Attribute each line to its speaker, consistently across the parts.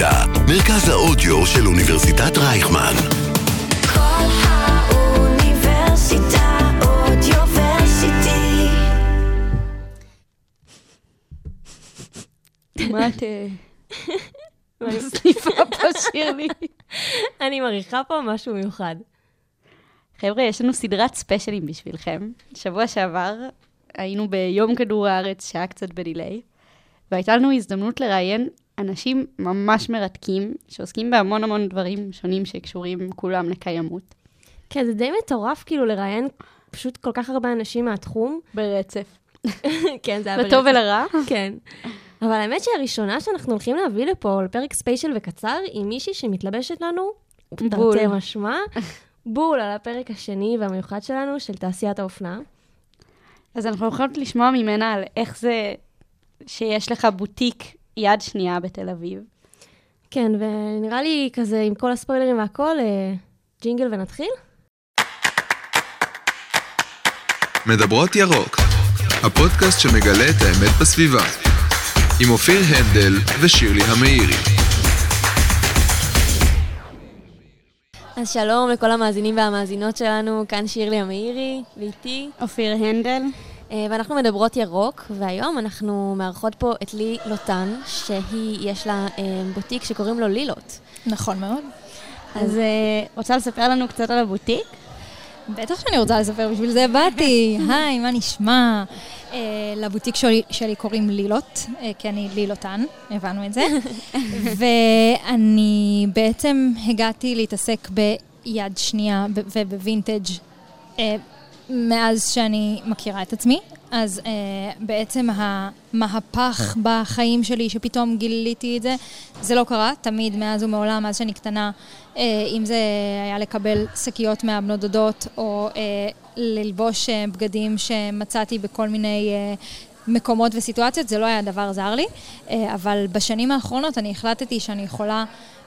Speaker 1: האוניברסיטה, מרכז האודיו של אוניברסיטת רייכמן.
Speaker 2: כל האוניברסיטה אודיוורסיטי.
Speaker 3: מה את אה, מסניפה פה, שירלי?
Speaker 4: אני מריחה פה משהו מיוחד.
Speaker 3: חבר'ה, יש לנו סדרת ספיישלים בשבילכם. שבוע שעבר היינו ביום כדור הארץ, שעה קצת בדיליי, והייתה לנו הזדמנות לראיין אנשים ממש מרתקים, שעוסקים בהמון המון דברים שונים שקשורים כולם לקיימות.
Speaker 4: כן, זה די מטורף כאילו לראיין פשוט כל כך הרבה אנשים מהתחום.
Speaker 3: ברצף.
Speaker 4: כן, זה היה
Speaker 3: לטוב
Speaker 4: ברצף.
Speaker 3: ולרע.
Speaker 4: כן. אבל האמת שהראשונה שאנחנו הולכים להביא לפה, לפרק ספיישל וקצר, היא מישהי שמתלבשת לנו,
Speaker 3: בול.
Speaker 4: תרתי משמע, בול על הפרק השני והמיוחד שלנו, של תעשיית האופנה.
Speaker 3: אז אנחנו יכולות לשמוע ממנה על איך זה שיש לך בוטיק יד שנייה בתל אביב.
Speaker 4: כן, ונראה לי כזה, עם כל הספוילרים והכל, אה, ג'ינגל ונתחיל?
Speaker 5: מדברות ירוק, הפודקאסט שמגלה את האמת בסביבה, עם אופיר הנדל ושירלי המאירי.
Speaker 4: אז שלום לכל המאזינים והמאזינות שלנו, כאן שירלי המאירי, ואיתי.
Speaker 3: אופיר הנדל.
Speaker 4: אה, ואנחנו מדברות ירוק, והיום אנחנו מארחות פה את לי לוטן, שהיא, יש לה אה, בוטיק שקוראים לו לילות.
Speaker 6: נכון מאוד.
Speaker 3: אז אה, רוצה לספר לנו קצת על הבוטיק?
Speaker 6: בטח שאני רוצה לספר, בשביל זה באתי. היי, מה נשמע? לבוטיק שלי, שלי קוראים לילות, כי אני לילותן, הבנו את זה. ואני בעצם הגעתי להתעסק ביד שנייה ובווינטג' מאז שאני מכירה את עצמי. אז אה, בעצם המהפך בחיים שלי, שפתאום גיליתי את זה, זה לא קרה, תמיד, מאז ומעולם, מאז שאני קטנה, אה, אם זה היה לקבל שקיות מהבנות דודות, או אה, ללבוש אה, בגדים שמצאתי בכל מיני אה, מקומות וסיטואציות, זה לא היה דבר זר לי. אה, אבל בשנים האחרונות אני החלטתי שאני יכולה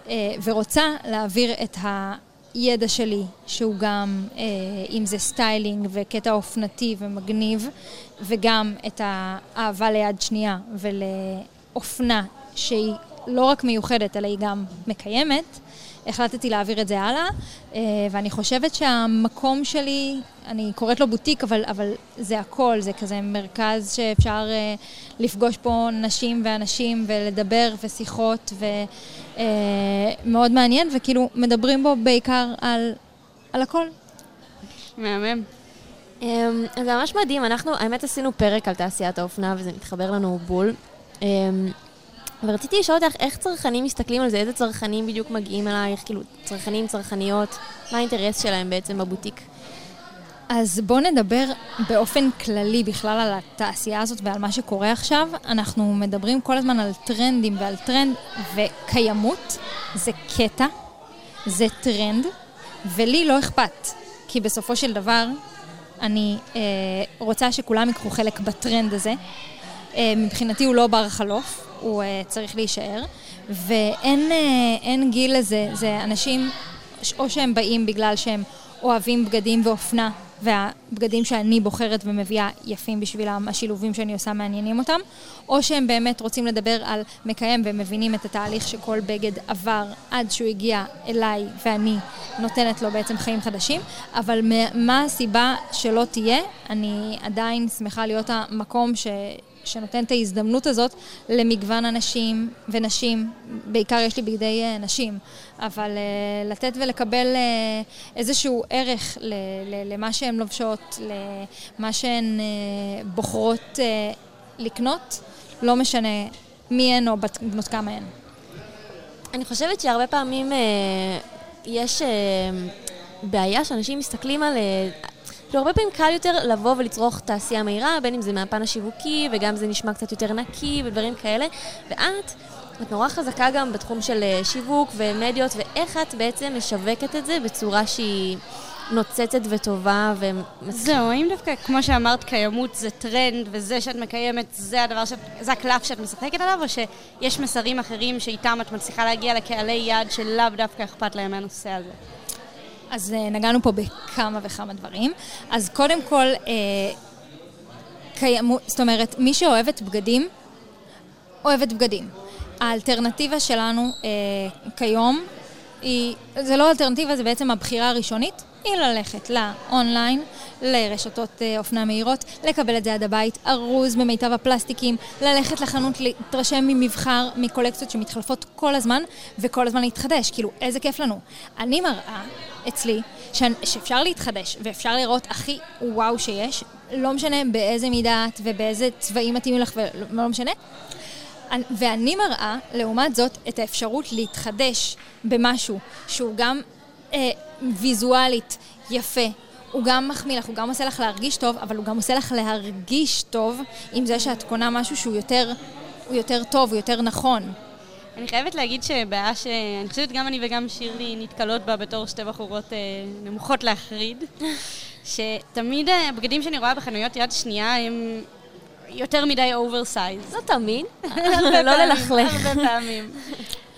Speaker 6: אה, ורוצה להעביר את ה... ידע שלי, שהוא גם, אה, אם זה סטיילינג וקטע אופנתי ומגניב, וגם את האהבה ליד שנייה ולאופנה שהיא לא רק מיוחדת, אלא היא גם מקיימת, החלטתי להעביר את זה הלאה, אה, ואני חושבת שהמקום שלי, אני קוראת לו בוטיק, אבל, אבל זה הכל, זה כזה מרכז שאפשר אה, לפגוש פה נשים ואנשים ולדבר ושיחות, ומאוד מעניין, וכאילו מדברים בו בעיקר על, על הכל.
Speaker 3: מהמם.
Speaker 4: אמ, אז זה ממש מדהים, אנחנו, האמת עשינו פרק על תעשיית האופנה, וזה מתחבר לנו בול. ורציתי לשאול אותך, איך צרכנים מסתכלים על זה? איזה צרכנים בדיוק מגיעים אלייך? כאילו, צרכנים, צרכניות, מה האינטרס שלהם בעצם בבוטיק?
Speaker 6: אז בואו נדבר באופן כללי בכלל על התעשייה הזאת ועל מה שקורה עכשיו. אנחנו מדברים כל הזמן על טרנדים ועל טרנד, וקיימות זה קטע, זה טרנד, ולי לא אכפת, כי בסופו של דבר אני אה, רוצה שכולם ייקחו חלק בטרנד הזה. אה, מבחינתי הוא לא בר חלוף, הוא אה, צריך להישאר, ואין אין גיל לזה, זה אנשים, או שהם באים בגלל שהם אוהבים בגדים ואופנה, והבגדים שאני בוחרת ומביאה יפים בשבילם, השילובים שאני עושה מעניינים אותם, או שהם באמת רוצים לדבר על מקיים ומבינים את התהליך שכל בגד עבר עד שהוא הגיע אליי ואני נותנת לו בעצם חיים חדשים, אבל מה הסיבה שלא תהיה, אני עדיין שמחה להיות המקום ש... שנותן את ההזדמנות הזאת למגוון אנשים ונשים, בעיקר יש לי בגדי אה, נשים, אבל uh, לתת ולקבל uh, איזשהו ערך למה שהן לובשות, למה שהן בוחרות לקנות, לא משנה מי הן או בנות כמה הן.
Speaker 4: אני חושבת שהרבה פעמים אה, יש אה, בעיה שאנשים מסתכלים על... אה, כאילו, הרבה פעמים קל יותר לבוא ולצרוך תעשייה מהירה, בין אם זה מהפן השיווקי, וגם זה נשמע קצת יותר נקי ודברים כאלה. ואת, את נורא חזקה גם בתחום של אה, שיווק ומדיות, ואיך את בעצם משווקת את זה בצורה שהיא נוצצת וטובה ומצליחה.
Speaker 3: זהו, אם דווקא, כמו שאמרת, קיימות זה טרנד, וזה שאת מקיימת, זה הדבר שאת, זה הקלף שאת משחקת עליו, או שיש מסרים אחרים שאיתם את מצליחה להגיע לקהלי יעד שלאו דווקא אכפת להם מהנושא הזה?
Speaker 6: אז אה, נגענו פה בכמה וכמה דברים. אז קודם כל, אה, קיימו, זאת אומרת, מי שאוהבת בגדים, אוהבת בגדים. האלטרנטיבה שלנו אה, כיום היא, זה לא אלטרנטיבה, זה בעצם הבחירה הראשונית, היא ללכת לאונליין, לרשתות אה, אופנה מהירות, לקבל את זה עד הבית, ארוז במיטב הפלסטיקים, ללכת לחנות, להתרשם ממבחר, מקולקציות שמתחלפות כל הזמן, וכל הזמן להתחדש. כאילו, איזה כיף לנו. אני מראה אצלי ש... שאפשר להתחדש, ואפשר לראות הכי וואו שיש, לא משנה באיזה מידה את ובאיזה צבעים מתאימים לך, ולא משנה. ואני מראה, לעומת זאת, את האפשרות להתחדש במשהו שהוא גם אה, ויזואלית יפה, הוא גם מחמיא לך, הוא גם עושה לך להרגיש טוב, אבל הוא גם עושה לך להרגיש טוב עם זה שאת קונה משהו שהוא יותר, יותר טוב, הוא יותר נכון.
Speaker 3: אני חייבת להגיד שבעיה שאני חושבת גם אני וגם שירלי נתקלות בה בתור שתי בחורות אה, נמוכות להחריד, שתמיד הבגדים שאני רואה בחנויות יד שנייה הם יותר מדי oversize.
Speaker 4: לא תמיד,
Speaker 3: לא ללכלך. הרבה פעמים.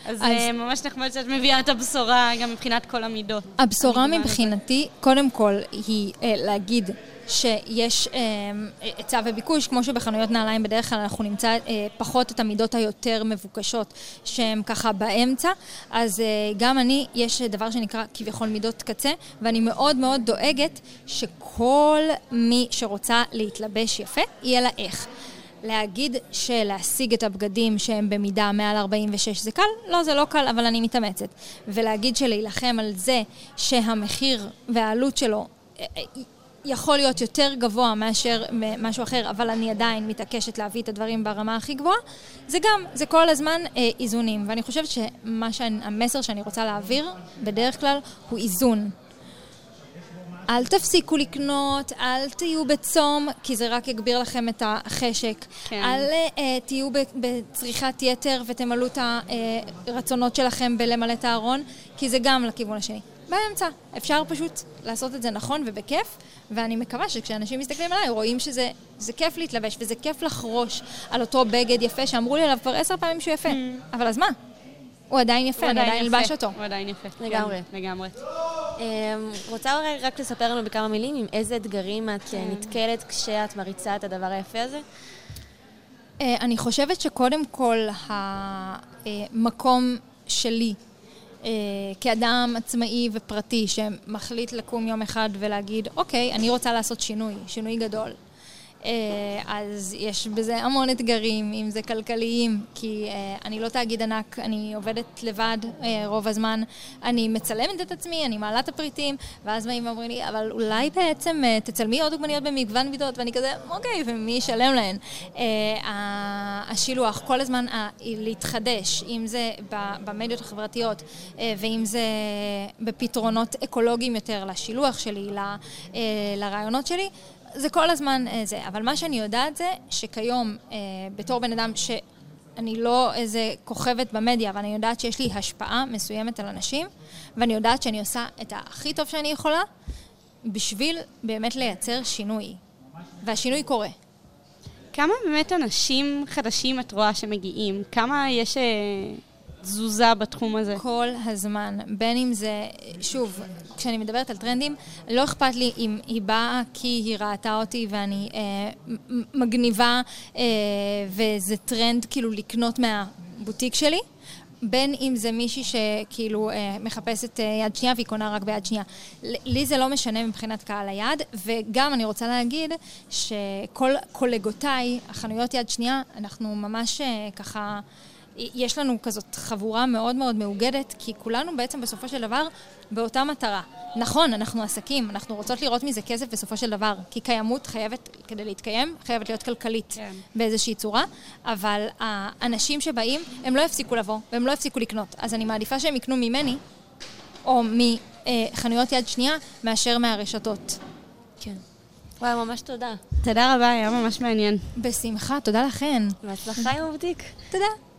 Speaker 3: אז, אז ממש נחמד שאת מביאה את הבשורה גם מבחינת כל המידות.
Speaker 6: הבשורה מבחינתי, קודם כל, היא אה, להגיד שיש אה, היצע אה, וביקוש, כמו שבחנויות נעליים בדרך כלל אנחנו נמצא אה, פחות את המידות היותר מבוקשות שהן ככה באמצע, אז אה, גם אני, יש דבר שנקרא כביכול מידות קצה, ואני מאוד מאוד דואגת שכל מי שרוצה להתלבש יפה, יהיה לה איך. להגיד שלהשיג את הבגדים שהם במידה מעל 46 זה קל? לא, זה לא קל, אבל אני מתאמצת. ולהגיד שלהילחם על זה שהמחיר והעלות שלו אה, אה, יכול להיות יותר גבוה מאשר משהו אחר, אבל אני עדיין מתעקשת להביא את הדברים ברמה הכי גבוהה, זה גם, זה כל הזמן אה, איזונים. ואני חושבת שהמסר שאני רוצה להעביר, בדרך כלל, הוא איזון. אל תפסיקו לקנות, אל תהיו בצום, כי זה רק יגביר לכם את החשק. כן. אל uh, תהיו בצריכת יתר ותמלאו את הרצונות שלכם בלמלא את הארון, כי זה גם לכיוון השני. באמצע. אפשר פשוט לעשות את זה נכון ובכיף, ואני מקווה שכשאנשים מסתכלים עליי, רואים שזה כיף להתלבש וזה כיף לחרוש על אותו בגד יפה שאמרו לי עליו כבר עשר פעמים שהוא יפה. Mm. אבל אז מה? הוא עדיין יפה, אני עדיין אלבש אותו.
Speaker 3: הוא עדיין יפה.
Speaker 4: לגמרי.
Speaker 3: כן, לגמרי.
Speaker 4: אמ, רוצה אולי רק לספר לנו בכמה מילים עם איזה אתגרים את כן. נתקלת כשאת מריצה את הדבר היפה הזה?
Speaker 6: אה, אני חושבת שקודם כל המקום שלי אה, כאדם עצמאי ופרטי שמחליט לקום יום אחד ולהגיד, אוקיי, אני רוצה לעשות שינוי, שינוי גדול. אה, אז יש בזה המון אתגרים, אם זה כלכליים, כי אה, אני לא תאגיד ענק, אני עובדת לבד אה, רוב הזמן, אני מצלמת את עצמי, אני מעלה את הפריטים, ואז באים ואומרים לי, אבל אולי בעצם תצלמי עוד דוגמניות במגוון מידות, ואני כזה, אוקיי, ומי ישלם להן? השילוח, כל הזמן להתחדש, אם זה במדיות החברתיות, ואם זה בפתרונות אקולוגיים יותר לשילוח שלי, לרעיונות שלי, זה כל הזמן אה, זה. אבל מה שאני יודעת זה שכיום, אה, בתור בן אדם שאני לא איזה כוכבת במדיה, אבל אני יודעת שיש לי השפעה מסוימת על אנשים, ואני יודעת שאני עושה את הכי טוב שאני יכולה, בשביל באמת לייצר שינוי. והשינוי קורה.
Speaker 3: כמה באמת אנשים חדשים את רואה שמגיעים? כמה יש... תזוזה בתחום הזה.
Speaker 6: כל הזמן. בין אם זה, שוב, כשאני מדברת על טרנדים, לא אכפת לי אם היא באה כי היא ראתה אותי ואני אה, מגניבה אה, וזה טרנד כאילו לקנות מהבוטיק שלי. בין אם זה מישהי שכאילו אה, מחפשת אה, יד שנייה והיא קונה רק ביד שנייה. לי זה לא משנה מבחינת קהל היעד, וגם אני רוצה להגיד שכל קולגותיי, החנויות יד שנייה, אנחנו ממש אה, ככה... יש לנו כזאת חבורה מאוד מאוד מאוגדת, כי כולנו בעצם בסופו של דבר באותה מטרה. נכון, אנחנו עסקים, אנחנו רוצות לראות מזה כסף בסופו של דבר, כי קיימות חייבת, כדי להתקיים, חייבת להיות כלכלית כן. באיזושהי צורה, אבל האנשים שבאים, הם לא יפסיקו לבוא, והם לא יפסיקו לקנות. אז אני מעדיפה שהם יקנו ממני, או מחנויות יד שנייה, מאשר מהרשתות.
Speaker 4: כן. וואי, ממש תודה.
Speaker 3: תודה רבה, היה ממש מעניין.
Speaker 6: בשמחה, תודה לכן.
Speaker 4: בהצלחה עם הבוטיק.
Speaker 6: תודה.